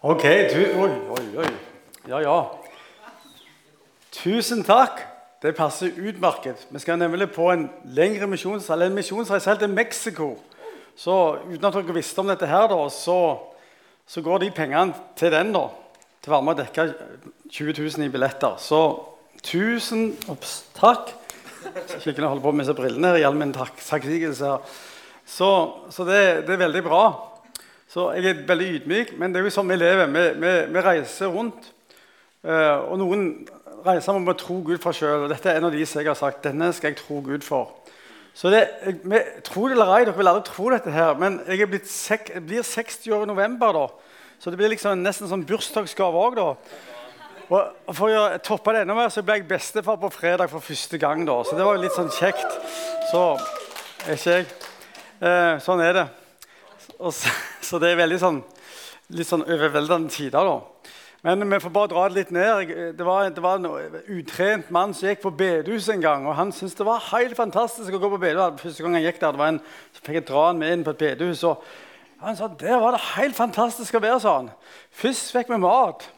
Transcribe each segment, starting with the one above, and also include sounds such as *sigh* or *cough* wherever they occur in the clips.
Ok, tu, oi, oi, oi. Ja, ja. Tusen takk. Det passer utmerket. Vi skal nemlig på en lengre eller en misjonsreise til Mexico. Så uten at dere visste om dette her, da, så, så går de pengene til den, da. Til å være med å dekke 20 000 i billetter. Så tusen Ops, takk. Ikke holde på med disse brillene her i all min takksigelse. Så, så det, det er veldig bra. Så jeg er veldig ydmyk, men det er jo sånn vi lever. Vi, vi, vi reiser rundt. Uh, og noen reiser med å tro Gud for sjøl. Dette er en av de som jeg har sagt denne skal jeg tro Gud for. Så det, jeg, Tro det eller ei, dere vil aldri tro dette her, men jeg, sek, blir 60 år i november. da. Så det blir liksom nesten sånn bursdagsgave òg, og For å toppe det enda mer, så ble jeg bestefar på fredag for første gang. da. Så det var jo litt sånn kjekt. Så er ikke jeg. Eh, sånn er det. Og Så, så, det er veldig sånn, litt sånn overveldende tider, da. Men vi får bare dra det litt ned. Det var, det var en utrent mann som gikk på bedehus en gang. og Han syntes det var helt fantastisk å gå på bedehus. Første gang han gikk der, det var en, så fikk jeg dra han med inn på et bedehus. og Han sa der var det helt fantastisk å være. sånn. Først fikk vi mat,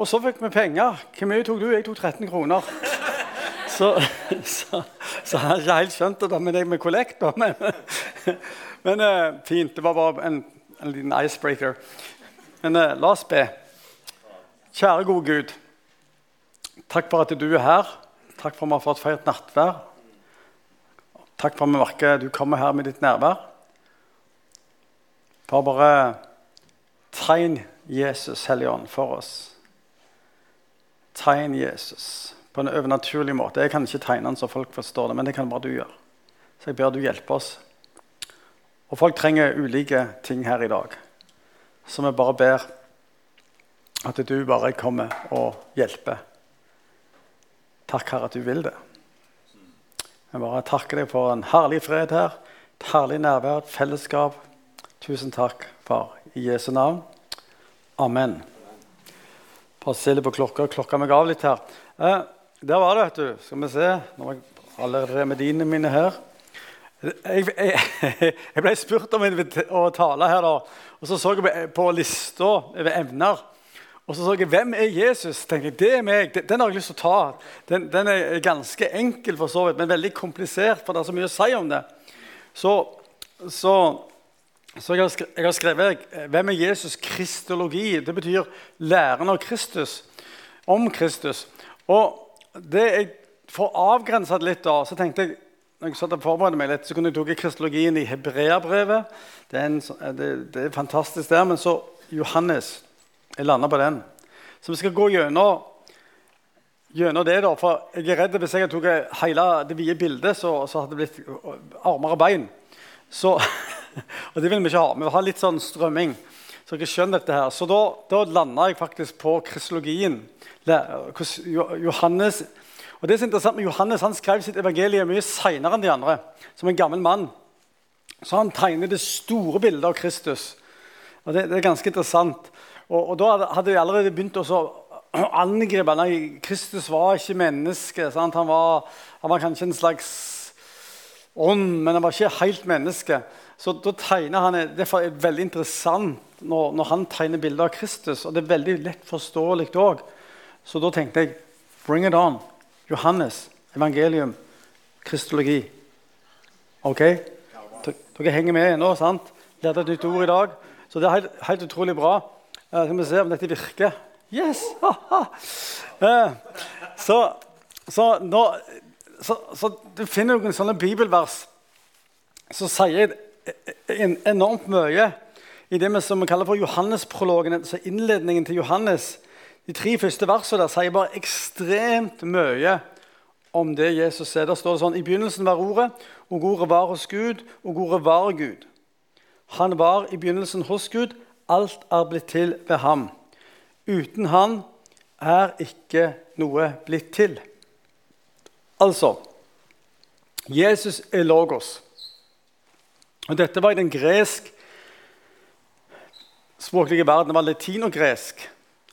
og så fikk vi penger. Hvor mye tok du? Jeg tok 13 kroner. *laughs* Så, så, så han har ikke helt skjønt det med deg med kollekt. *laughs* Men, men uh, fint. Det var bare en, en liten icebreaker. Men eh, la oss be. Kjære, gode Gud. Takk for at du er her. Takk for at vi har fått feiret nattvær. Takk for at vi merker du kommer her med ditt nærvær. Bare bare tegn Jesus, Hellige for oss. Tegn Jesus på en overnaturlig måte. Jeg kan ikke tegne den så folk forstår det, men det kan bare du gjøre. Så jeg ber du hjelpe oss. Og folk trenger ulike ting her i dag. Så vi bare ber at du bare kommer og hjelper. Takk, Herre, at du vil det. Jeg bare takker deg for en herlig fred her, et herlig nærvær, et fellesskap. Tusen takk, far. I Jesu navn. Amen. Bare se litt på klokka. Klokka meg av litt her. Eh, der var det, vet du. Skal vi se. Nå har jeg alle remediene mine her. Jeg, jeg, *laughs* jeg ble spurt om å tale her, da. Og så så jeg på lista over emner. Og så så jeg hvem er Jesus. tenkte jeg, det er meg. Den har jeg lyst til å ta. Den, den er ganske enkel, for så vidt, men veldig komplisert, for det er så mye å si om det. Så, så, så jeg, har skrevet, jeg, har skrevet, 'Hvem er Jesus?' Kristologi. Det betyr læren av Kristus. Om Kristus. Og det jeg får avgrensa litt, da, så tenkte jeg når jeg satt og forberedte meg litt, så kunne jeg tatt kristologien i Hebreabrevet. Det, det, det, er fantastisk der. Men så Johannes. Jeg landa på den. Så vi skal gå gjennom, gjennom det. da, For jeg er redd hvis jeg tok hele det vide bildet, så, så hadde det blitt armer og bein. Så, *laughs* og det vil vi ikke ha. Vi vil ha litt sånn strømming. Så dere skjønner dette her. Så da, da landa jeg faktisk på kristologien. Johannes, og det er så interessant med Johannes han skrev sitt evangelium mye seinere enn de andre. Som en gammel mann. Så han tegner det store bildet av Kristus. Og Det, det er ganske interessant. Og, og Da hadde de allerede begynt å angripe Nei, Kristus var ikke menneske. Han var, han, var, kanskje en slags ånd, men han var ikke helt menneske. Så da tegner han, Derfor er veldig interessant når, når han tegner bildet av Kristus. Og det er veldig lett forståelig òg. Så da tenkte jeg bring it on. Johannes, evangelium, kristologi. Ok? Dere henger med ennå? sant? Lærte et nytt ord i dag. Så det er helt, helt utrolig bra. Uh, skal vi se om dette virker. Yes! Uh, så, så, nå, så, så, du finner noen sånne bibelvers som sier enormt mye i det vi kaller for Johannesprologen, altså innledningen til Johannes. De tre første versene der sier bare ekstremt mye om det Jesus sier. Der står det sånn I begynnelsen var Ordet, og Ordet var hos Gud, og Ordet var Gud. Han var i begynnelsen hos Gud. Alt er blitt til ved ham. Uten han er ikke noe blitt til. Altså Jesus er logos. Og Dette var i den gresk språklige verden. Det var latin og gresk.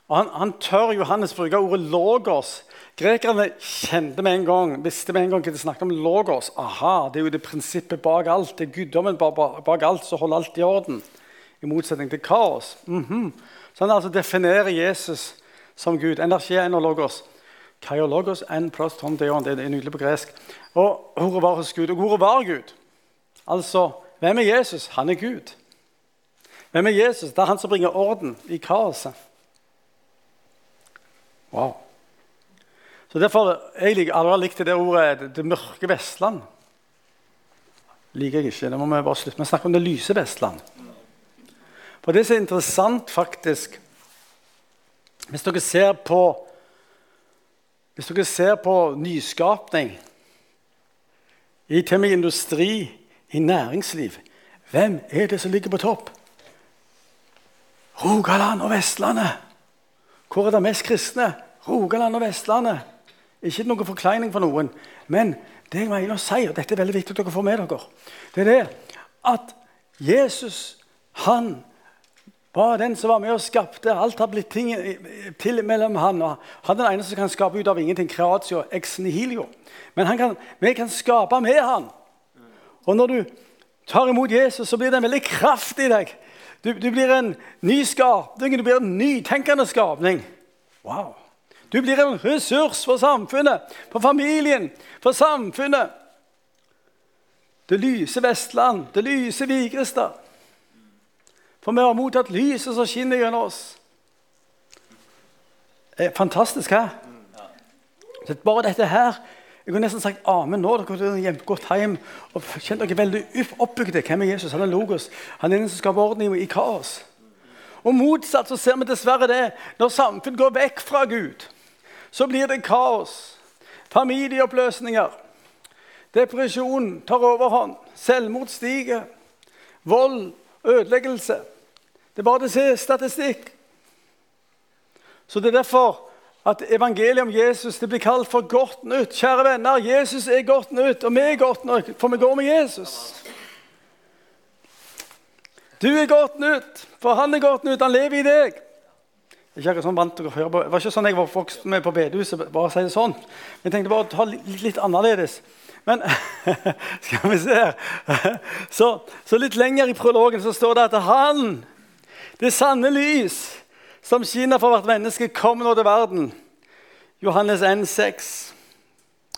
Og han, han tør Johannes bruke ordet 'logos'. Grekerne kjente med en gang, visste med en gang hva de snakket om logos. Aha, Det er jo det prinsippet bak alt. Det er guddommen bak alt som holder alt i orden. i motsetning til kaos. Mm -hmm. Så han altså definerer Jesus som Gud. Energi er logos. Kaiologos en plus tom deon. Det er nydelig på gresk. Og ordet var hos Gud. Og ordet var Gud. Altså, hvem er Jesus? Han er Gud. Hvem er Jesus? Det er han som bringer orden i kaoset. Wow. Så Derfor jeg liker, alle likte det ordet 'det mørke Vestland'. liker jeg ikke. Det må vi bare slutte med. Snakk om det lyse Vestland. For det som er interessant, faktisk Hvis dere ser på hvis dere ser på nyskapning i til industri, i næringsliv Hvem er det som ligger på topp? Rogaland og Vestlandet. Hvor er det mest kristne? Rogaland og Vestlandet. Ikke noen forkleining for noen. Men det jeg mener å si, og dette er veldig viktig at dere får med dere, det er det at Jesus han var den som var med og skapte. Alt har blitt ting til mellom han. og Han er den eneste som kan skape ut av ingenting. Creatio ex nihilio. Men kan, vi kan skape med han. Og når du tar imot Jesus, så blir det en veldig kraft i deg. Du, du blir en ny skapning, du blir en nytenkende skapning. Wow! Du blir en ressurs for samfunnet, for familien, for samfunnet. Det lyse Vestland, det lyse Vigrestad. For vi har mottatt lyset som skinner gjennom oss. Det er fantastisk her. Så bare dette her Jeg kunne nesten sagt amen nå. Dere kunne gått hjem og kjent dere veldig oppbygde. Hvem er Jesus? Han er logos. Han er den som skaper orden i kaos. Og motsatt så ser vi dessverre det når samfunn går vekk fra Gud så blir det kaos. Familieoppløsninger. Depresjon tar overhånd. Selvmord stiger. Vold, ødeleggelse. Det er bare å se statistikk. Så det er derfor at evangeliet om Jesus det blir kalt for godt nytt. Kjære venner, Jesus er godt nytt, og vi er godt nytt, for vi går med Jesus. Du er godt nytt, for han er godt nytt. Han lever i deg. Sånn. Det var ikke sånn jeg var vokst med på bedehuset. bare å si det sånn. Jeg tenkte bare å ta litt, litt annerledes. Men *laughs* skal vi se så, så, litt lenger i prologen så står det at han, det sanne lys, som skinner for hvert menneske, kom nå til verden. Johannes N6.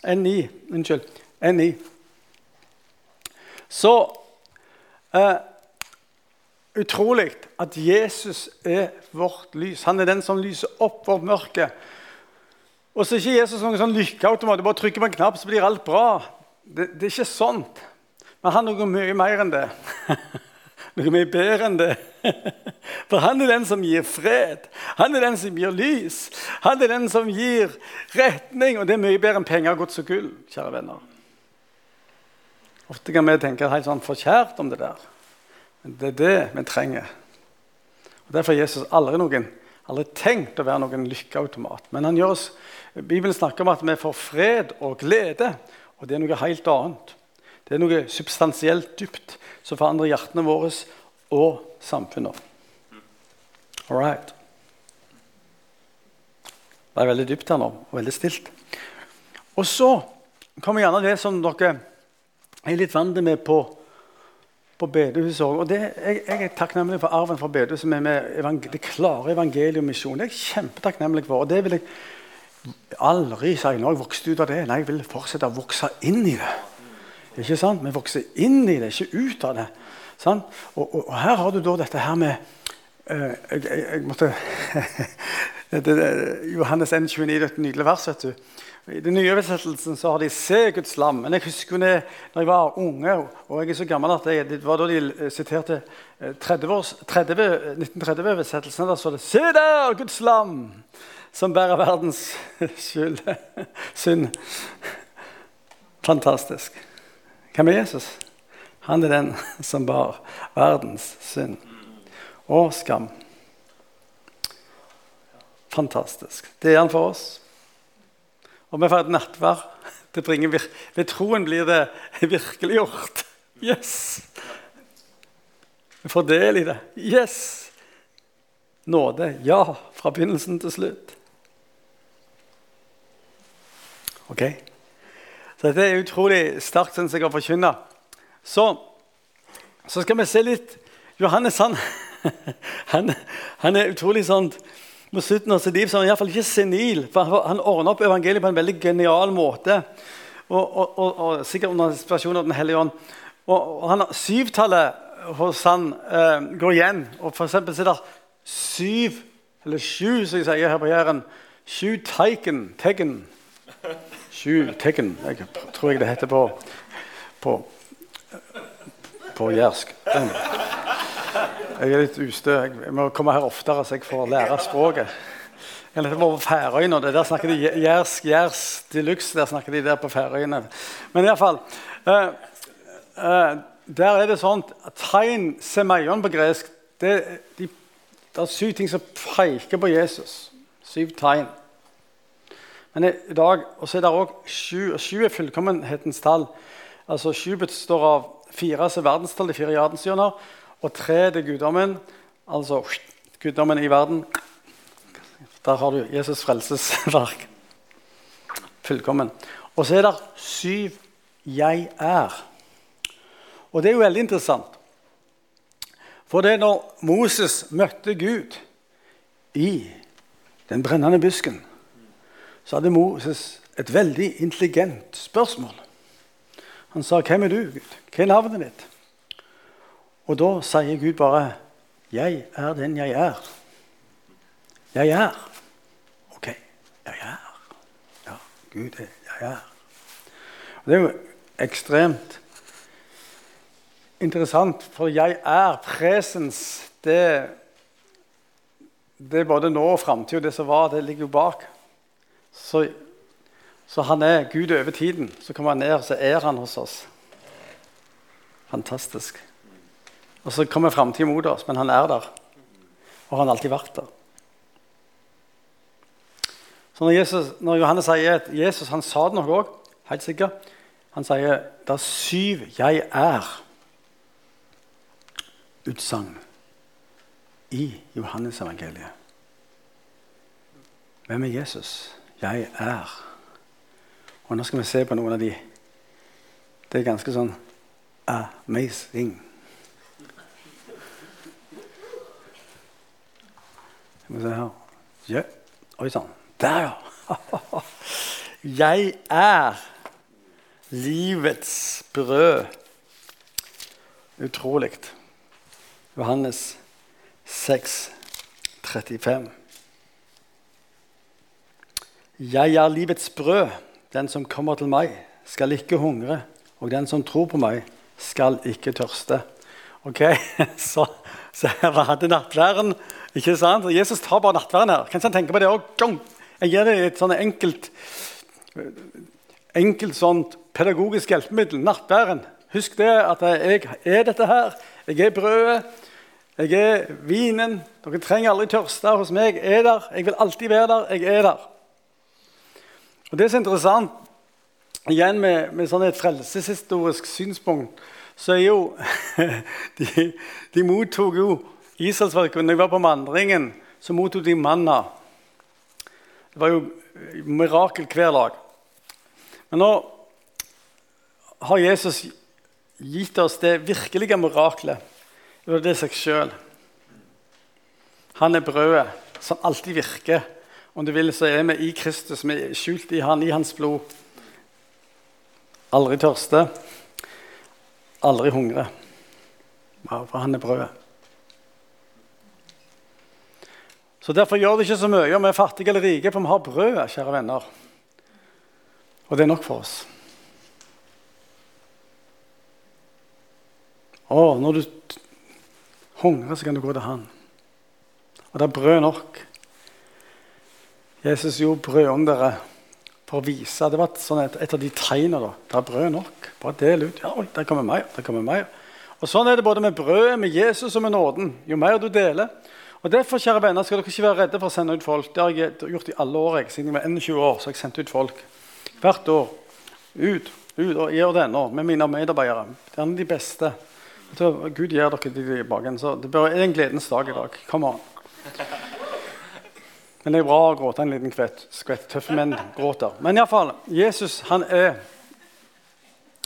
N9. Unnskyld. N9. Så eh, utrolig at Jesus er vårt lys. Han er den som lyser opp vårt mørke. Og så er ikke Jesus noen sånn lykkeautomat. Du bare trykker på en knapp, så blir alt bra. Det, det er ikke sånt. Men han er noe mye mer enn det. *laughs* noe mye bedre enn det. For han er den som gir fred. Han er den som gir lys. Han er den som gir retning. Og det er mye bedre enn penger, gods og gull, kjære venner. Ofte kan vi tenke helt sånn forkjært om det der. Men det er det vi trenger. Og Derfor har Jesus aldri, noen, aldri tenkt å være noen lykkeautomat. Men han gjør oss, Bibelen snakker om at vi får fred og glede, og det er noe helt annet. Det er noe substansielt dypt som forandrer hjertene våre og samfunnet. All right. Det er veldig dypt her nå, og veldig stilt. Og så kommer gjerne det som dere er litt vant med på på bedehuset òg. Og jeg, jeg, er takknemlig for arven fra bedehuset med, med det klare misjon. Det er jeg kjempetakknemlig for. Og det vil jeg aldri si når jeg vokste ut av det. Nei, jeg vil fortsette å vokse inn i det. Ikke sant? Vi vokser inn i det, ikke ut av det. Og, og, og, her har du da dette her med uh, jeg, jeg, jeg, måtte *laughs* det, det, Johannes 1, 29, nytt nydelig vers. vet du. I den nye oversettelsen så har de 'Se Guds lam'. Men jeg husker da jeg var unge, og jeg er så gammel at jeg, det var da de siterte 1930-oversettelsen. Da så det 'Se der, Guds lam', som bærer verdens skyld. *laughs* synd. Fantastisk. Hvem er Jesus? Han er den *laughs* som bar verdens synd og skam. Fantastisk. Det er han for oss. Og vi får et nattvær. *laughs* Det bringer vir Ved troen blir det *laughs* virkeliggjort. Yes! Vi får del i det. Yes! Nåde. Ja, fra begynnelsen til slutt. Ok? Så dette er utrolig sterkt, syns jeg, å forkynne. Så, så skal vi se litt Johannes han, *laughs* han, han er utrolig sånn Mot slutten av sitt liv så er han iallfall ikke senil. for Han, ordner opp evangeliet på en veldig genial måte. Og, og, og, og sikkert under inspirasjon av Den hellige ånd. Og, han, Syvtallet hos han eh, går igjen. Og for eksempel så er det syv, eller sju, som jeg sier her på Jæren. Sju teiken. Teggen. Jeg tror jeg det heter på, på, på jærsk. Jeg er litt ustø. Jeg må komme her oftere så jeg får lære språket. Jeg har vært på Færøyene, der snakker de jærsk, jærs de luxe. Der snakker de der på Færøyene. Men iallfall uh, uh, Der er det sånn Tegn semeion på gresk det, de, det er syv ting som peker på Jesus. Syv tegn. Men i dag, Og så er det òg sju. Og Sju er fullkommenhetens tall. Altså Sju består av fire som er verdenstall, de fire jardensdyr og tre til guddommen. Altså guddommen i verden. Der har du Jesus' frelsesverk. Fullkommen. Og så er det syv 'jeg er'. Og det er jo veldig interessant. For det er når Moses møtte Gud i den brennende busken, så hadde Moses et veldig intelligent spørsmål. Han sa, 'Hvem er du, Gud? Hva er navnet ditt?' Og da sier Gud bare 'Jeg er den jeg er'. Jeg er. OK, jeg er. Ja, Gud er jeg er. Og det er jo ekstremt interessant, for 'jeg er', presens, det, det er både nå og framtid, og det som var, det ligger jo bak. Så, så han er Gud over tiden. Så kommer han ned, og så er han hos oss. Fantastisk. Og så kommer framtida mot oss, men han er der. Og han har alltid vært der. Så når, Jesus, når Johannes sier at Jesus han sa det nok òg, helt sikker Han sier det er syv 'jeg er'-utsagn i Johannes-evangeliet. Hvem er Jesus? Jeg er. Og nå skal vi se på noen av de. Det er ganske sånn amazing. Skal vi se her ja. Oi sann. Der, ja. *laughs* Jeg er livets brød. Utrolig. Johannes 6, 35. Jeg er livets brød. Den som kommer til meg, skal ikke hungre. Og den som tror på meg, skal ikke tørste. Ok, *laughs* Så, så jeg hadde nattværen ikke sant? Jesus tar bare nattverden her. Kanskje han tenker på det òg. Jeg gir det et sånn enkelt, enkelt sånt pedagogisk hjelpemiddel. Nattværen. Husk det at jeg er dette her. Jeg er brødet. Jeg er vinen. Dere trenger aldri tørste hos meg. Jeg er der. Jeg vil alltid være der. Jeg er der. Og Det er interessant, igjen med, med sånn et frelseshistorisk synspunkt, så er jo *laughs* de, de mottok jo Israelsfolket, når de var på vandringen, så mottok de manna. Det var jo mirakel hver dag. Men nå har Jesus gitt oss det virkelige miraklet. Det er det seg sjøl. Han er brødet som alltid virker. Om du vil, så er vi i Kristus. Vi er skjult i han, i hans blod. Aldri tørste, aldri hungre. For han er brødet. Så Derfor gjør det ikke så mye om vi er fattige eller rike, for vi har brødet, kjære venner. Og det er nok for oss. Å, når du hungrer, så kan du gå til Han. Og det er brød nok. Jesus gjorde brødunderet for å vise Det var sånn et, et, av de tegnene. da. Det er brød nok. Bare del ut. Ja, der kommer mer. der kommer mer. Og Sånn er det både med brødet, med Jesus og med nåden. Jo mer du deler, og Derfor kjære venner, skal dere ikke være redde for å sende ut folk. Det har jeg gjort i alle år. Jeg. Siden jeg var 21 år, så har jeg sendt ut folk. Hvert år. Ut. ut og gjør det ennå med mine medarbeidere. Det er de beste. Gud gir dere de tilbake. Så det er en gledens dag i dag. Kom an. Men det er bra å gråte en liten kvett. skvett. Tøffe menn gråter. Men iallfall, Jesus han er,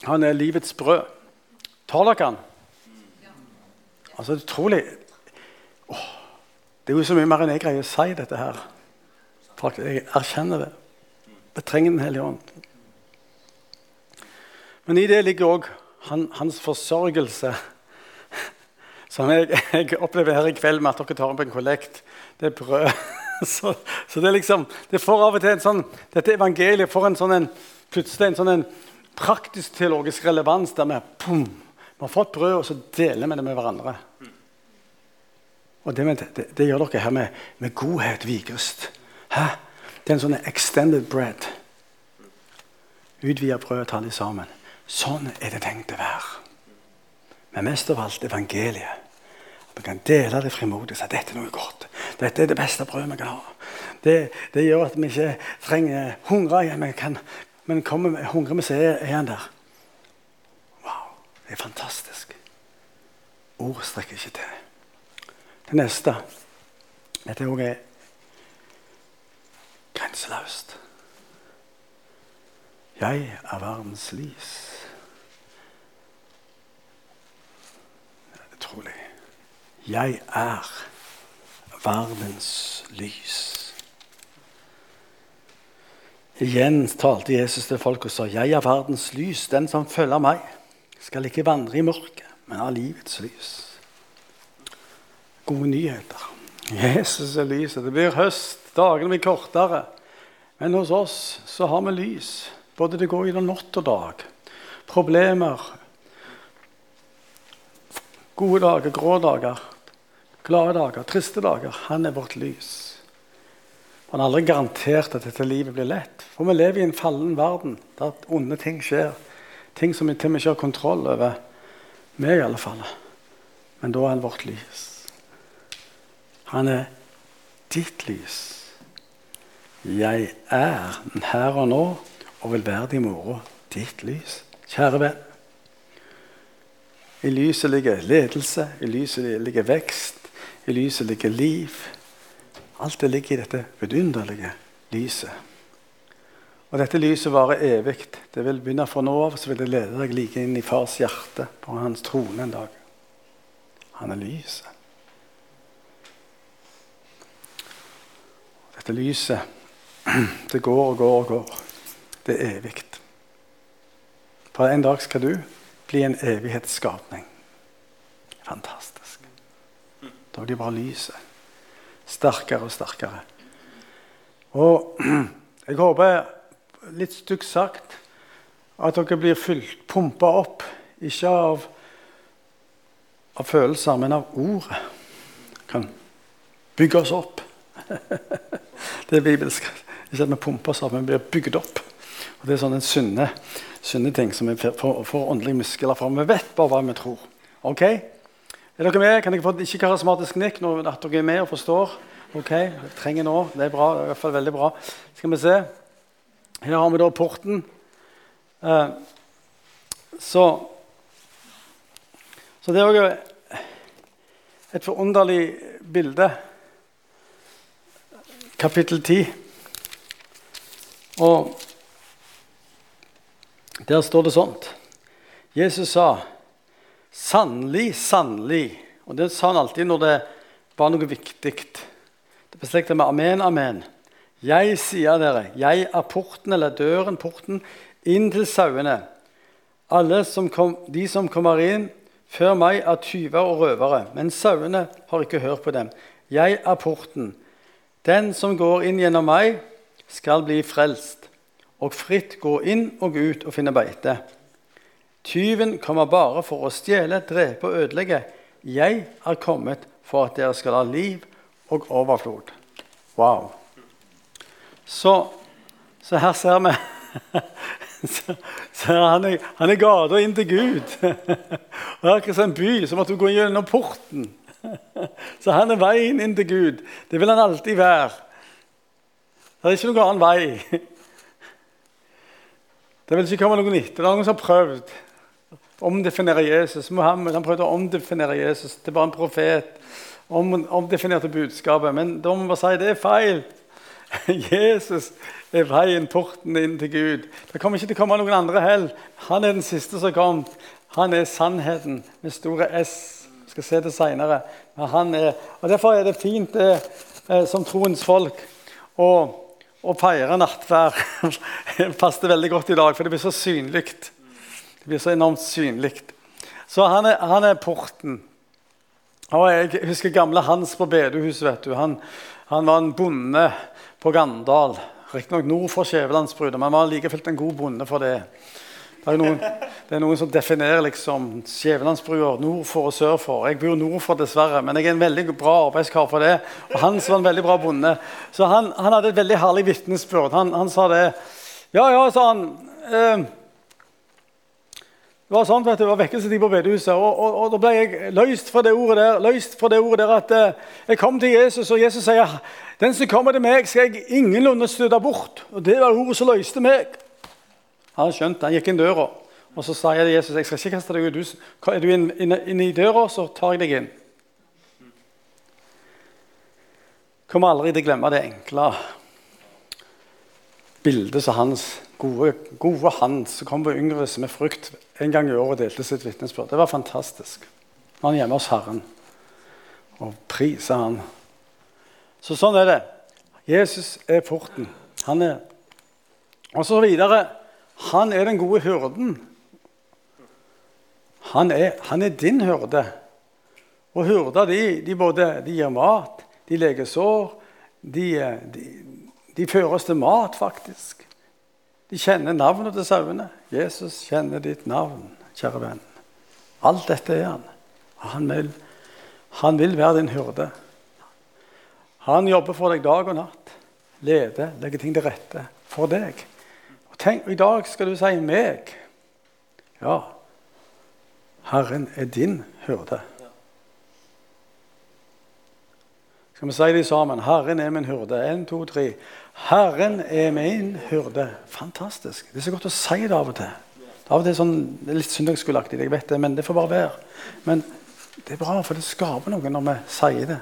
han er livets brød. Tar dere han? Altså, det er utrolig Åh, det er jo så mye mer enn jeg greier å si dette her. Jeg erkjenner det. Vi trenger Den hellige ånd. Men i det ligger òg han, hans forsørgelse. *laughs* Som jeg, jeg, opplever her i kveld med at dere tar opp en kollekt. Det er brød. *laughs* *laughs* Så, så, det er liksom, det får av og til en sånn, Dette evangeliet får en sånn en, plutselig en sånn en praktisk-teologisk relevans der vi, boom, vi har fått brød, og så deler vi det med hverandre. Og Det, det, det gjør dere her med, med godhet, Vigrest. Hæ? Det er en sånn extended bread. Utvide brødet til alle sammen. Sånn er det tenkt å være. Men mest av alt evangeliet. Vi kan dele det frimodig si dette er noe godt. Dette er det beste brødet vi kan ha. Det, det gjør at vi ikke trenger hungre igjen, men, kan, men kommer vi hungrer vi, så er han der. Wow, det er fantastisk. Ord strekker ikke til. Det neste Dette òg er grenseløst. Jeg er verdens lys. Utrolig. Jeg er verdens lys. Igjen talte Jesus til folk og sa, 'Jeg er verdens lys. Den som følger meg, skal ikke vandre i mørket, men ha livets lys.' Gode nyheter. Jesus er lyset. Det blir høst. Dagene blir kortere. Men hos oss så har vi lys. Både det går gjennom natt og dag. Problemer. Gode dager, grå dager. Glade dager, triste dager. Han er vårt lys. Han har aldri garantert at dette livet blir lett. For vi lever i en fallen verden der onde ting skjer. Ting som vi til og med ikke har kontroll over. Meg, i alle fall. Men da er han vårt lys. Han er ditt lys. Jeg er her og nå og vil være det i morgen. Ditt lys. Kjære venn. I lyset ligger ledelse, i lyset ligger vekst, i lyset ligger liv. Alt det ligger i dette vidunderlige lyset. Og dette lyset varer evig. Det vil begynne fra nå av, så vil det lede deg like inn i fars hjerte på hans trone en dag. Han er lyset. Dette lyset, *clears throat* det går og går og går. Det er evig. For en dag skal du bli en evighetsskapning. Fantastisk. Da de bare lyser sterkere og sterkere. Og *clears throat* jeg håper, litt stygt sagt, at dere blir fylt, pumpa opp, ikke av, av følelser, men av ordet. Kan bygge oss opp. *laughs* det er bibelsk. Ikke at vi pumper oss opp, men blir bygd opp. Og Det er sånne sunne, sunne ting som vi får, får åndelige muskler for. Vi vet bare hva vi tror. Ok? Er dere med? Kan dere få et ikke-karismatisk nikk når at dere er med og forstår? Ok, jeg trenger nå. Det er bra. i hvert fall veldig bra. Skal vi se. Her har vi da porten. Eh, så, så det er òg et forunderlig bilde. Kapittel 10. Og der står det sånt. Jesus sa Sannelig, sannelig. Og det sa han alltid når det var noe viktig. Det beslekter med amen, amen. Jeg sier dere, jeg er porten, eller døren, porten, inn til sauene. Alle som kom, de som kommer inn før meg, er tyver og røvere, men sauene har ikke hørt på dem. Jeg er porten. Den som går inn gjennom meg, skal bli frelst, og fritt gå inn og ut og finne beite. Tyven kommer bare for å stjele, drepe og ødelegge. Jeg er kommet for at dere skal ha liv og overflod. Wow. Så, så her ser vi *laughs* så, så han, er, han er gata inn til Gud. *laughs* Og det er en by som at du går gjennom porten. *laughs* Så han er veien inn til Gud. Det vil han alltid være. Det er ikke noen annen vei. Det vil ikke komme noen etter. Det er noen som har prøvd omdefinere Jesus. Mohammed han prøvde å omdefinere Jesus til bare en profet. Om, omdefinerte budskapet. Men da må man si det er feil. *laughs* Jesus er veien, porten inn til Gud. Det kommer ikke til å komme noen andre heller. Han er den siste som kom. Han er sannheten med store S. Vi skal se det seinere. Derfor er det fint det, eh, som troens folk å, å feire nattvær. *laughs* det passer veldig godt i dag, for det blir så synlig. Det blir så enormt synlig. Så han er, han er porten. Og jeg husker gamle Hans på bedehuset. vet du. Han, han var en bonde på Gandal. Riktignok nord for Skjævelandsbruddet, men han var like fullt en god bonde for det. Det er, noen, det er noen som definerer liksom Skjævelandsbrua nord for og sør for. Jeg bor nord for, dessverre, men jeg er en veldig bra arbeidskar for det. Og Hans var en veldig bra bonde. Så han, han hadde et veldig herlig vitnesbyrd. Han, han, sa det. Ja, ja, sa han. Eh, det var sånn, du, det var vekkelsestid på bedehuset, og, og, og, da ble jeg løst fra det ordet der, løst fra det ordet der at eh, jeg kom til Jesus, og Jesus sier den som kommer til meg, skal jeg ingenlunde støte bort. Og Det var ordet som løste meg. Han skjønte, han gikk inn døra. Og så sa jeg til Jesus jeg skal ikke kaste deg ut. Er du inne inn, inn i døra, så tar jeg deg inn. Kommer aldri til å glemme det enkle bildet som hans gode, gode Hans som kom på Yngres med frukt en gang i året og delte sitt vitnesbyrd. Det var fantastisk. Han er hjemme hos Herren og priser Han. Så sånn er det. Jesus er porten. Han er Og så videre. Han er den gode hyrden. Han er, han er din hyrde. Og hyrder de, de, både, de gir mat, de leger sår, de, de, de fører oss til mat, faktisk. De kjenner navnet til sauene. Jesus kjenner ditt navn, kjære venn. Alt dette er han. Han vil, han vil være din hyrde. Han jobber for deg dag og natt. Leder, legger ting til rette for deg. Og Tenk, I dag skal du si 'meg'. Ja, Herren er din hyrde. Skal vi si det sammen? Herren er min hyrde. En, to, tre. Herren er min hyrde. Fantastisk. Det er så godt å si det av og til. Av og til sånn, det er litt søndagsskoleaktig, jeg vet det, men det får bare være. Men det er bra, for det skaper noe når vi sier det.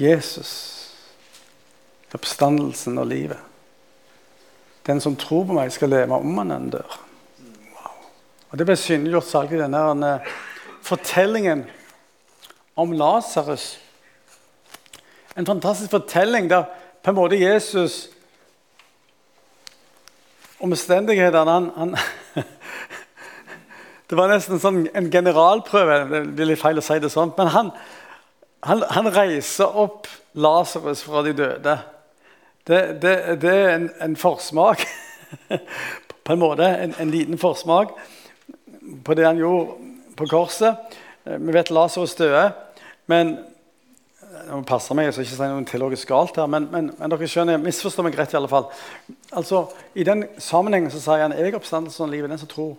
Jesus, oppstandelsen og livet. Den som tror på meg, skal leve om han enn dør. Og Det ble synliggjort særlig i denne fortellingen om Lasarus. En fantastisk fortelling der på en måte Jesus Omstendighetene han, han *laughs* Det var nesten sånn en generalprøve. Det blir litt feil å si det sånn. Men han, han, han reiser opp Lasarus fra de døde. Det, det, det er en, en, forsmak, *laughs* på en måte. En, en, liten forsmak på det han gjorde på korset. Eh, vi vet Lasarus døde, men jeg må passe meg så ikke si noe teologisk galt her, men, men, men dere skjønner, misforstår meg rett. I alle fall. Altså, I den sammenhengen så sier han jeg oppstandelsen av livet. Den som tror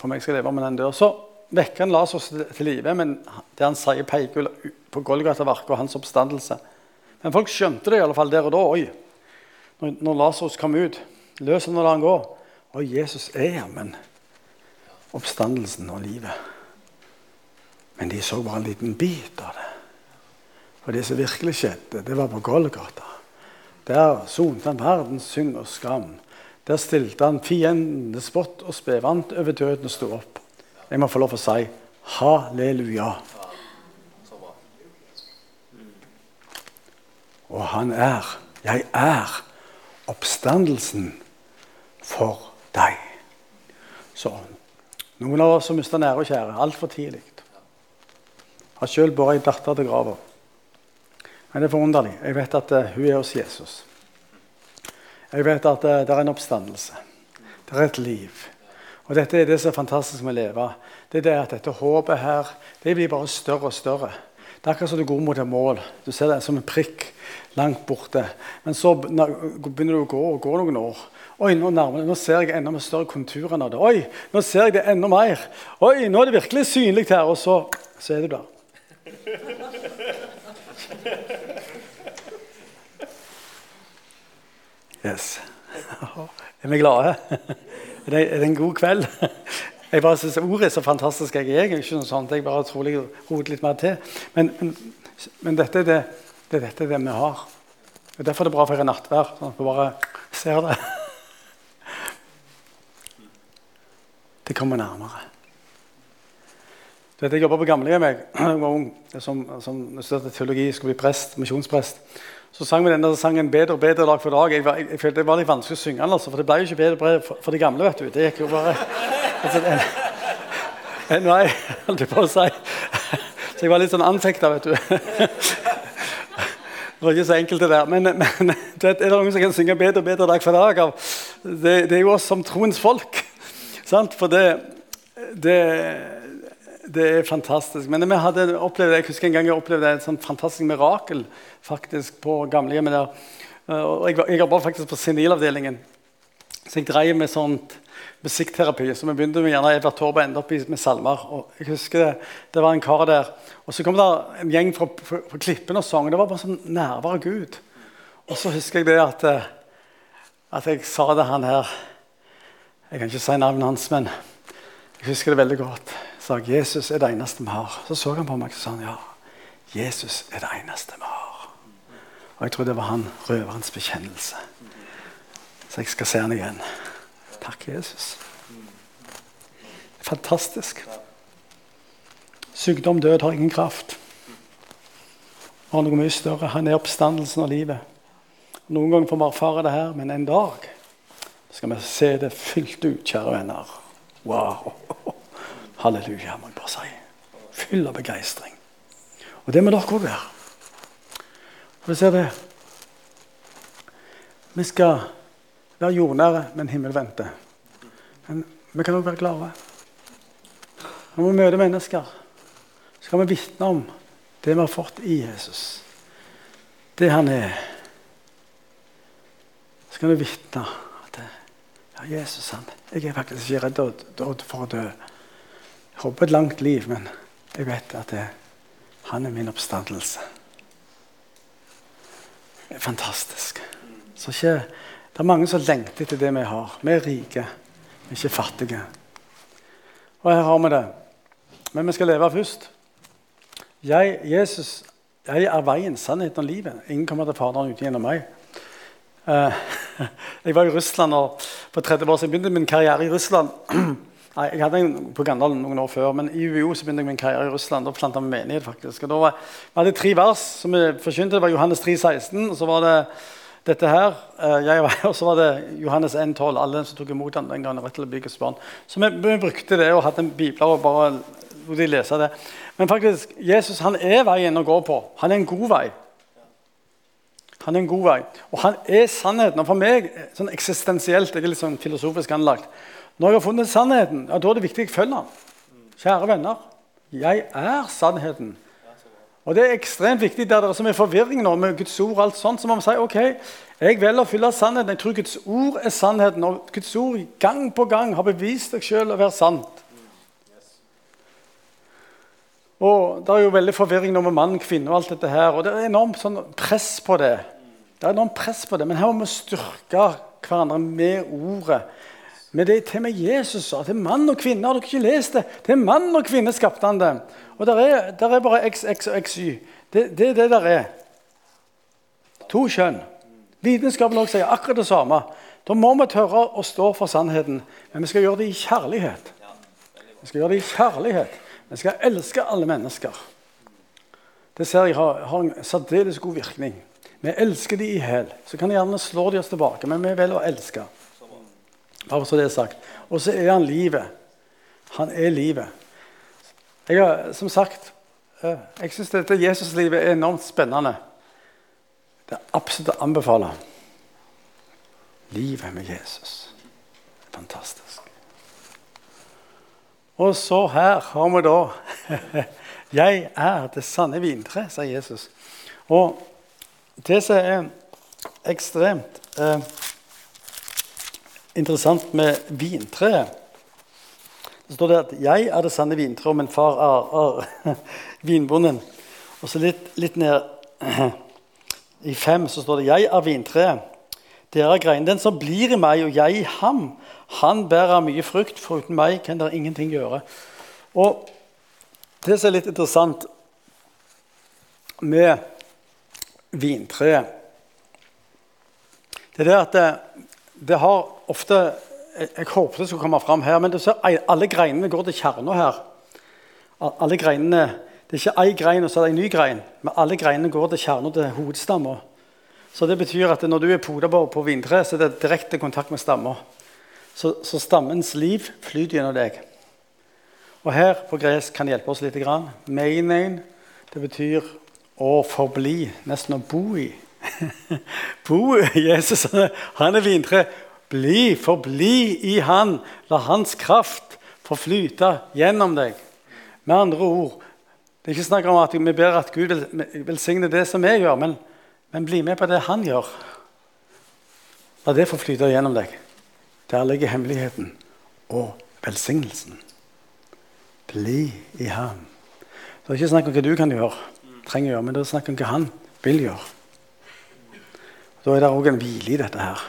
for meg, skal leve om den dør. Så vekker han Lasarus til, til live, men det han sier, peker på Golgata-verket og hans oppstandelse. Men folk skjønte det i alle fall der og da. Oi, når, når Lasarus kom ut, løs han og la han gå. Oi, Jesus er jammen oppstandelsen og livet. Men de så bare en liten bit av det. For det som virkelig skjedde, det var på Golgata. Der sonte han verdens synd og skam. Der stilte han fiendene spott og spe, vant over døden og sto opp. Jeg må få lov å si halleluja. Og han er, jeg er, oppstandelsen for deg. Så noen av oss som mista nære og kjære altfor tidlig. Har sjøl båret ei datter til grava. Men det er forunderlig. Jeg vet at uh, hun er hos Jesus. Jeg vet at uh, det er en oppstandelse. Det er et liv. Og Dette er det som er fantastisk med å leve. Det er det at dette håpet her det blir bare større og større. Det er akkurat som du går mot et mål. Du ser det som en prikk langt borte. Men så begynner du å gå og gå noen år. Oi, nå, nærmere, nå ser jeg enda med større konturer av det. Oi, nå ser jeg det enda mer. Oi, nå er det virkelig synlig her. Og så, så er det der. Yes. *laughs* Er vi glade? *laughs* Er det en god kveld? *laughs* Jeg bare synes Ordet er så fantastisk. Jeg er ikke noe sånt. Jeg bare tror jeg roter litt mer til. Men, men, men dette er det, det, dette er det vi har. Og Derfor er det bra å feire nattvær. Sånn at vi bare Ser det. Det kommer nærmere. Du vet, Jeg jobba på gamlehjem jeg var ung, som, som studerte teologi, skulle bli prest, misjonsprest. Så sang vi denne sangen 'Bedre og bedre dag for dag'. Jeg, jeg, jeg følte Det var litt vanskelig å synge den, altså, for det ble jo ikke bedre for, for, de gamle. vet du. Det gikk jo bare altså, vei, holdt jeg på å si. Så jeg var litt sånn anfekta, vet du. Det var ikke så enkelt, det der. Men, men er det noen som kan synge 'Bedre og bedre dag for dag'? Det, det er jo oss som troens folk. Sant? For det, det, det, er fantastisk. Men vi hadde opplevd, jeg husker en gang jeg opplevde et sånt fantastisk mirakel faktisk på gamlehjemmet der. Og jeg, jeg jobba faktisk på senilavdelingen. Så jeg drev med sånt musikkterapi. Så vi begynte med gjerne Edvard Taube og endte opp med salmer. Og jeg husker det, det var en kar der. Og så kom det en gjeng fra, fra, fra Klippen og sang. Det var bare sånn nærvær av Gud. Og så husker jeg det at, eh, at jeg sa det han her Jeg kan ikke si navnet hans, men jeg husker det veldig godt. Jeg sa Jesus er det eneste vi har. Så så han på meg og sa han, ja, Jesus er det eneste vi har. Og jeg tror det var han røverens bekjennelse. Så jeg skal se han igjen. Takk, Jesus. Fantastisk. Sykdom, død har ingen kraft. Har noe mye større. Han er oppstandelsen av livet. Noen ganger får vi erfare det her, men en dag skal vi se det fylt ut, kjære venner. Wow! *laughs* Halleluja, må jeg bare si. Fyll av begeistring. Og det må dere òg være. Og du ser det. Vi skal være jordnære, men himmelvendte. Men vi kan òg være glade. Når vi møter mennesker, så kan vi vitne om det vi har fått i Jesus. Det han er. Så kan vi vitne at ja, Jesus han, jeg er faktisk ikke redd for å dø. Jeg håper et langt liv, men jeg vet at det, han er min oppstandelse. Det er fantastisk. Så ikke det er mange som lengter etter det vi har. Vi er rike, vi er ikke fattige. Og her har vi det. Men vi skal leve først. Jeg, Jesus, jeg er veien, sannheten og livet. Ingen kommer til Faderen uten gjennom meg. Uh, *laughs* jeg var i Russland og for 30 år siden begynte min karriere i Russland. *clears throat* Nei, Jeg hadde en på Gandalen noen år før, men i UiO så begynte jeg min karriere i Russland. Da planta vi menighet. faktisk. Og da var, Vi hadde tre vers som vi forkynte. Det var Johannes 3, 16, og så var det dette her, eh, jeg var, Og så var det Johannes 1,12. Alle som tok imot ham den gangen, rett til å Guds barn. Så vi, vi, brukte det og hadde en bibler og bare lot de lese det. Men faktisk, Jesus han er veien å gå på. Han er en god vei. Han er en god vei. Og han er sannheten. Og for meg, sånn eksistensielt, jeg er litt sånn filosofisk anlagt Når jeg har funnet sannheten, ja, da er det viktig jeg følger den. Kjære venner, jeg er sannheten. Og Det er ekstremt viktig der det er som er forvirring nå med Guds ord. og alt sånt, Så må man si ok, jeg velger å fylle sannheten. Jeg tror Guds ord er sannheten. Og Guds ord gang på gang har bevist deg sjøl å være sant. Og Det er jo veldig forvirring nå med mann, kvinne og alt dette her. Og det er enormt sånn press på det. Det er enormt press på det, Men her må vi styrke hverandre med ordet. Men det er til og med Jesus sa til mann og kvinne. Har dere ikke lest det? Til mann og kvinne skapte han det. Og der er, der er bare X, X og XY. Det, det er det der er. To kjønn. Vitenskapen også sier akkurat det samme. Da må vi tørre å stå for sannheten, men vi skal gjøre det i kjærlighet. Vi skal gjøre det i kjærlighet. Vi skal elske alle mennesker. Det ser jeg har, har en særdeles god virkning. Vi elsker de i hæl. Så kan de gjerne slå de oss tilbake, men vi velger å elske. Bare så det er sagt. Og så er han livet. Han er livet. Jeg har, som sagt, eh, jeg syns dette Jesuslivet er enormt spennende. Det er absolutt å anbefale. Livet med Jesus. Fantastisk. Og så her har vi da *laughs* 'Jeg er det sanne vintre', sier Jesus. Og det som er ekstremt eh, interessant med vintreet Det står det at 'jeg er det sanne vintreet, og min far er, er *laughs* vinbonden'. Og så litt, litt ned *clears throat* i fem så står det 'Jeg er vintreet, dere er greinen'. Den som blir i meg, og jeg i ham, han bærer mye frukt, for uten meg kan dere ingenting gjøre. Og det som er litt interessant med vintreet, det er det at det, det har ofte jeg, jeg håpet det skulle komme fram her, men ser, alle greinene går til kjerna her. Alle greinene, Det er ikke én grein og så er det en ny grein, men alle greinene går til kjerna til hovedstamma. Så det betyr at når du er poda på, på vintreet, så er det direkte kontakt med stamma. Så, så, stammens liv flyter gjennom deg. Og her på gresk kan det hjelpe oss litt. Meinein, det betyr å forbli, nesten å bo i. *laughs* bo Jesus. Han er vintre. Bli, forbli i Han. La Hans kraft få flyte gjennom deg. Med andre ord Det er ikke snakk om at vi ber at Gud velsigne det som vi gjør, men, men bli med på det Han gjør. La det få flyte gjennom deg. Der ligger hemmeligheten og velsignelsen. Bli i ham. Det er ikke snakk om hva du kan gjøre, trenger å gjøre, men det er snakk om hva han vil gjøre. Da er det òg en hvile i dette her.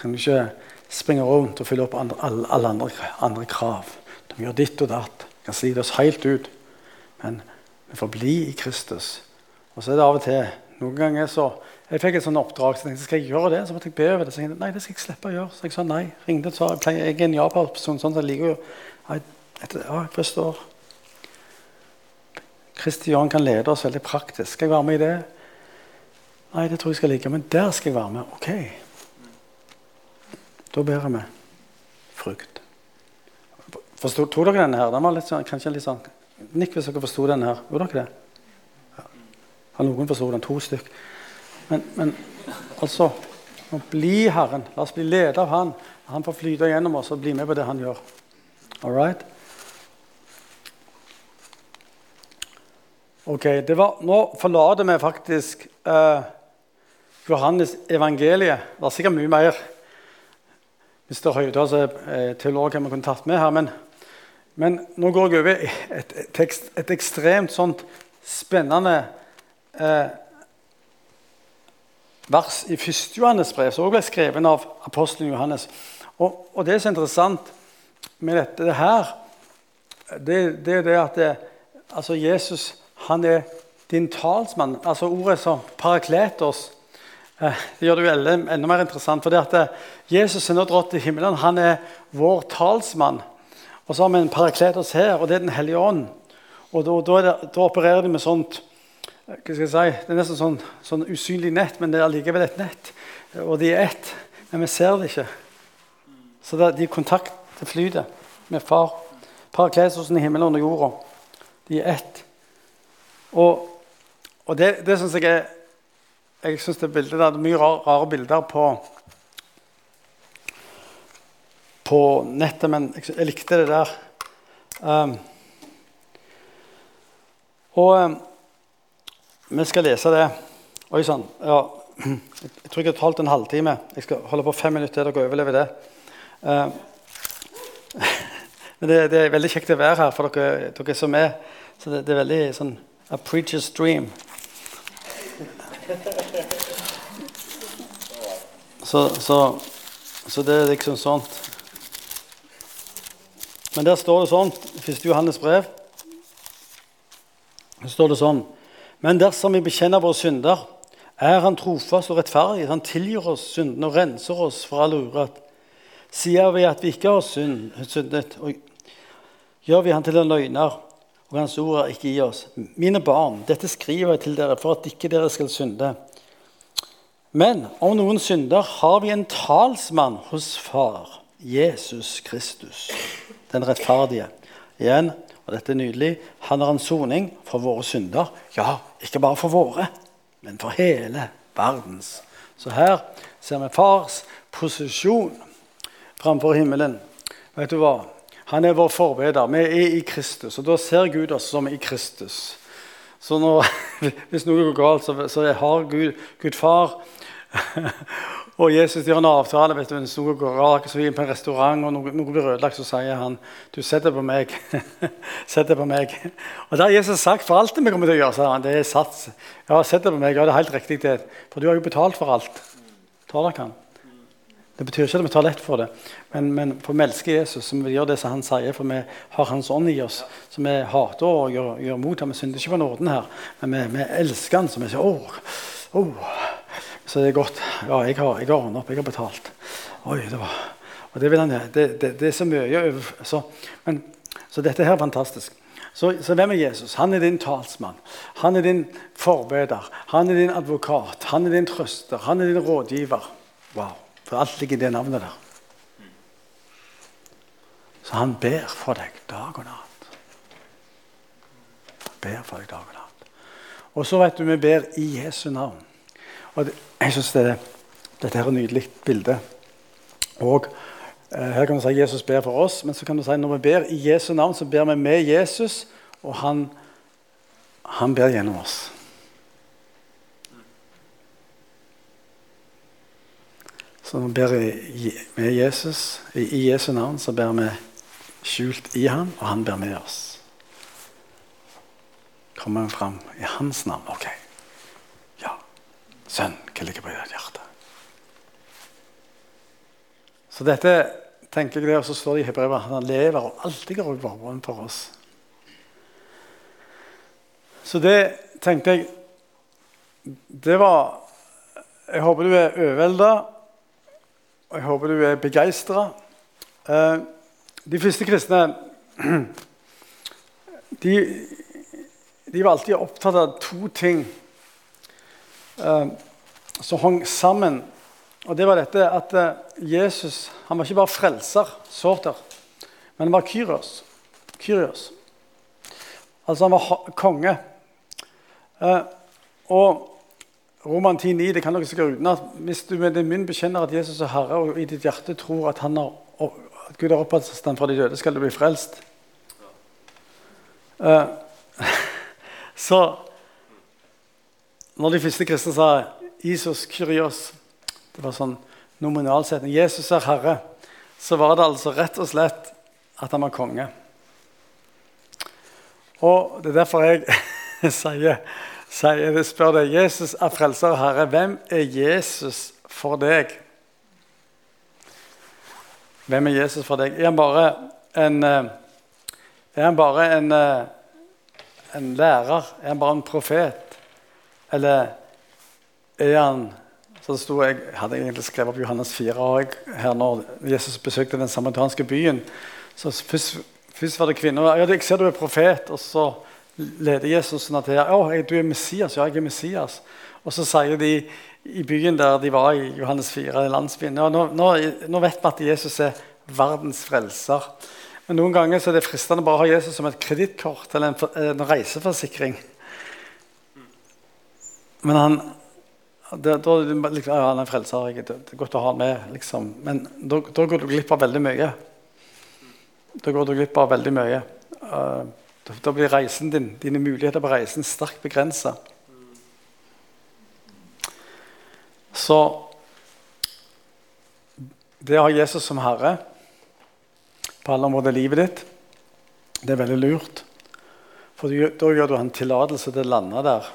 Trenger ikke springe rundt og fylle opp andre, alle, alle andre, andre, krav. De gjør ditt og datt. Kan slite oss helt ut. Men vi får bli i Kristus. Og så er det av og til Noen ganger så Jeg fikk et sånt oppdrag, så jeg tenkte skal jeg gjøre det? Så måtte jeg be over det. Så jeg tenkte, nei, det skal jeg slippe å gjøre. Så jeg sa nei. Ringte og sa jeg, jeg er en japansk sånn, så jeg liker jo ja, jeg forstår. Kristian kan lede oss veldig praktisk. Skal jeg være med i det? Nei, det tror jeg skal like. Men der skal jeg være med. Ok. Da ber vi frukt. Forstod dere denne her? Den var litt sånn, kanskje litt sånn Nikk hvis dere forsto denne her. Gjorde dere det? Ja. Har noen forstått den? To stykk. Men, men altså Bli Herren. La oss bli ledet av Han. Han får flyte gjennom oss og bli med på det Han gjør. All right? Ok, var, Nå forlater vi faktisk uh, Johannes evangeliet. Det er sikkert mye mer hvis det er høyder, så er teologer vi kunne tatt med her. Men, men, nå går jeg over et, et, et ekstremt sånt spennende eh, vers i 1. Johannes brev, som også ble skrevet av apostelen Johannes. Og, og, det som er interessant med dette det her, det, det er det at det, altså Jesus han er din talsmann. Altså Ordet som parakletos eh, det gjør det jo enda, mer interessant. For det at eh, Jesus er nå dratt til himmelen. Han er vår talsmann. Og så har vi en parakletos her, og det er Den hellige ånd. Og da, da, det, da opererer de med sånt eh, hva skal jeg si, Det er nesten sånn, sånn usynlig nett, men det er allikevel et nett. Og de er ett, men vi ser det ikke. Så det, de er i kontakt, det flyter, med far. Parakletosen i himmelen og jorda. De er ett. Og, og det, det syns jeg er Jeg synes det, bildet der, det er mye rare, rare bilder på på nettet, men jeg, jeg likte det der. Um, og um, vi skal lese det. Oi sann. Ja, jeg tror jeg har talt en halvtime. Jeg skal holde på fem minutter til dere overlever det. Um, *laughs* men det, det, er veldig kjekt å være her for dere, dere som er. Så det, det er veldig sånn A preacher's dream. Så, så, så, det er liksom sånt. Men der står det sånn, i 1. Johannes brev der står det sånn Men dersom vi bekjenner våre synder, er Han trofast og rettferdig. Han tilgir oss syndene og renser oss for all urett. Sier vi at vi ikke har syndet, gjør vi Han til en løgner og Hans ord er ikke i oss. Mine barn, dette skriver jeg til dere for at ikke dere skal synde. Men om noen synder, har vi en talsmann hos Far, Jesus Kristus, den rettferdige. Igjen, og dette er nydelig, han har en soning for våre synder. Ja, ikke bare for våre, men for hele verdens. Så her ser vi fars posisjon framfor himmelen. Vet du hva? Han er vår forbeder. Vi er i Kristus, og da ser Gud oss som i Kristus. Så nå, *laughs* hvis noe går galt, så, så har Gud, Gud far *laughs* og Jesus gjør en avtale. vet du, Hvis noe går galt, så er på en restaurant og noe, noe blir ødelagt, så sier han du setter på meg. *laughs* setter på meg. Og det har Jesus sagt for alt det vi kommer til å gjøre. sa han, det er sats. Ja, sett det på meg. Ja, det er helt riktig. det. For du har jo betalt for alt. Tar dere han? Det betyr ikke at vi tar lett for det, men, men for vi elsker Jesus, så vi gjør det som han sier, for vi har Hans ånd i oss. Så vi hater og gjør, gjør mot ham. Vi synder ikke på nåden her, men vi, vi elsker han, så vi sier åh, åh. Så det er godt. Ja, jeg har, jeg har ordnet opp. Jeg har betalt. Oi, det var, og det vil han det, det, det er så mye så, men, så dette her er fantastisk. Så, så, hvem er Jesus? Han er din talsmann. Han er din forbeder. Han er din advokat. Han er din trøster. Han er din rådgiver. Wow. For alt ligger i det navnet der. Så han ber for deg dag og natt. Ber for deg dag og natt. Og så vet du, vi ber i Jesu navn. Og det, jeg synes det, Dette er et nydelig bilde. Og eh, Her kan du si Jesus ber for oss, men så kan du si når vi ber i Jesu navn, så ber vi med Jesus, og han, han ber gjennom oss. Så vi ber med Jesus, i, Jesu navn, så ber vi skjult i han, og han ber med oss. Kommer vi fram i hans navn? Ok. Ja. Sønn, hva ligger på ditt hjerte? Så dette tenker jeg det, og så står det i Hebrevet at han lever og alltid går i varmen for oss. Så det tenkte jeg Det var Jeg håper du er overvelda, og jeg håper du er begeistra. Eh, de første kristne *clears throat* de, de, var alltid opptatt av to ting uh, som hang sammen. Og det var dette at uh, Jesus han var ikke bare frelser, sorter, men han var Kyrios. Kyrios. Altså han var konge. Og Roman 10,9 det kan dere sikkert uten at Hvis du med din munn bekjenner at Jesus er Herre, og i ditt hjerte tror at har at Gud har opprettet fra de døde, skal du bli frelst. Uh, *laughs* så når de første kristne sa 'Isos Kyrios' Det var sånn nominalsetning. Jesus er Herre. Så var det altså rett og slett at han var konge. Og det er derfor jeg *laughs* sier, sier spør deg Jesus er frelser og herre. Hvem er Jesus for deg? Hvem er Jesus for deg? Er han bare en, eh, er han bare en, eh, en lærer? Er han bare en profet? Eller er han så det sto, Jeg hadde egentlig skrevet opp Johannes 4 år, her når Jesus besøkte den samaritanske byen. Så først, først var det kvinner. Ja, 'Jeg ser du er profet.' Og så leder Jesus sånn til ja, 'Du er Messias.' Ja, jeg er Messias. Og så sier de i byen der de var i Johannes 4, landsbyen. Ja, nå, nå, nå, vet vi at Jesus er verdens frelser. Men noen ganger er det fristende bare å ha Jesus som et kredittkort eller en, en, reiseforsikring. Men han det, da liksom, ja, han er frelser. Det er godt å ha han med. Liksom. Men da, da, går du glipp av veldig mye. Da går du glipp av veldig mye. Uh, da, blir reisen din, dine muligheter på reisen sterkt begrensa. Så det å ha Jesus som herre på alle områder i livet ditt, det er veldig lurt. For da gjør du han tillatelse til å lande der.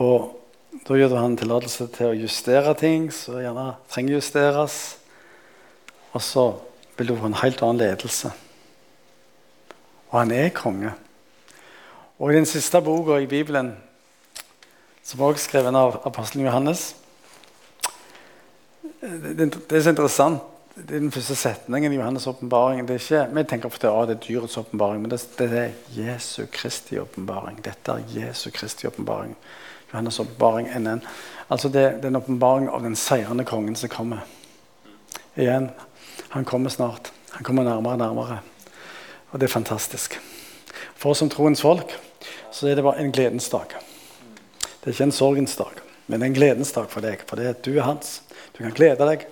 Og da gjør du han tillatelse til å justere ting som gjerne trenger justeres. Og så vil du få en helt annen ledelse. Og han er konge. Og i den siste boka i Bibelen som også er skrevet av apostelen Johannes. Det, er så interessant. Det er den første setningen i Johannes' åpenbaring. Vi tenker ofte at det er dyrets åpenbaring, men det, er Jesu Kristi åpenbaring. Dette er Jesu Kristi åpenbaring. Johannes' åpenbaring NN. Altså det, det er en åpenbaring av den seirende kongen som kommer. Igjen, han kommer snart. Han kommer nærmere og nærmere. Og det er fantastisk. For oss som troens folk så er det bare en gledens dag. Det er ikke en sorgens dag, men en gledens dag for deg. For det er at du er hans. Du kan glede deg.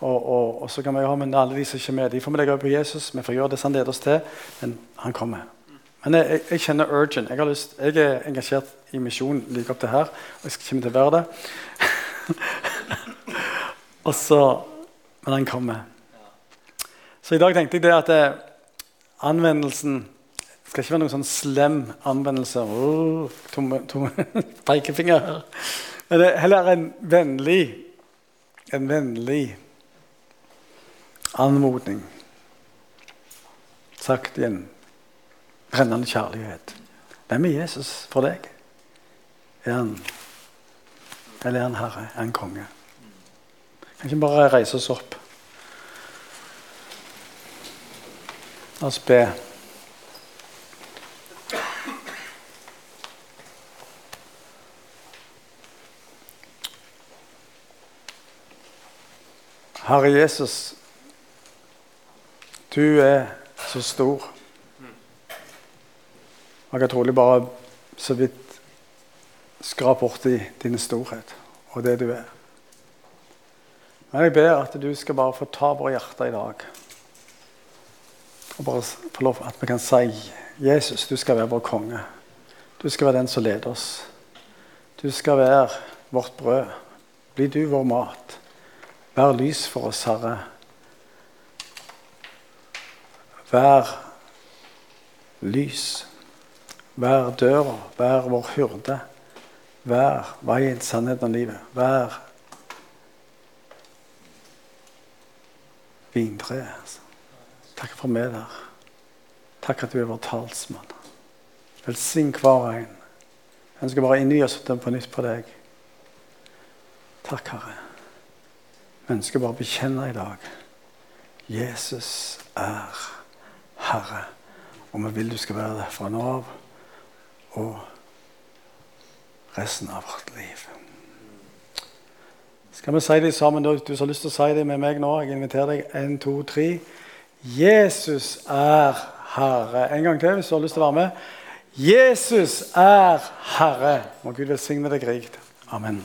Og, og, og så kan vi ha med alle de som ikke er med. De får vi legge på Jesus. Vi får gjøre det som han leder oss til. Men han kommer. Men jeg, jeg, jeg kjenner urgent. Jeg, lyst, jeg, er engasjert i misjon like opp til her. Og jeg kommer til å være det. *laughs* og så, Men han kommer. Så i dag tenkte jeg det at det, eh, skal ikke være noen sånn slem anvendelse. Oh, tomme, tomme *laughs* pekefinger. Men det er heller en vennlig en vennlig anmodning. Sagt i en brennende kjærlighet. Hvem er Jesus for deg? Er han Eller er han herre? Er han konge? Kan ikke bare reise oss opp? La oss be. Herre Jesus, du er så stor. Jeg har trolig bare så vidt skrapt borti din storhet og det du er. Men jeg ber at du skal bare få ta våre hjerter i dag. Og bare få lov at vi kan si Jesus, du skal være vår konge. Du skal være den som leder oss. Du skal være vårt brød. Bli du vår mat. Vær lys for oss, Herre. Vær lys. Vær døra. Vær vår hyrde. Vær veien, sannheten og livet. Vær vintreet. Takk for meg der. Takk at du er vår talsmann. Velsign hver en. Jeg ønsker bare å innvie oss på nytt på deg. Takk, Herre. Vi ønsker bare å bekjenne i dag Jesus er Herre. Og vi vil du skal være det fra nå av og resten av vårt liv. Skal vi si det sammen? Du som har lyst til å si det med meg nå? Jeg inviterer deg. En, to, tre. Jesus er Herre. En gang til hvis du har lyst til å være med. Jesus er Herre. Må Gud velsigne deg rikt. Amen.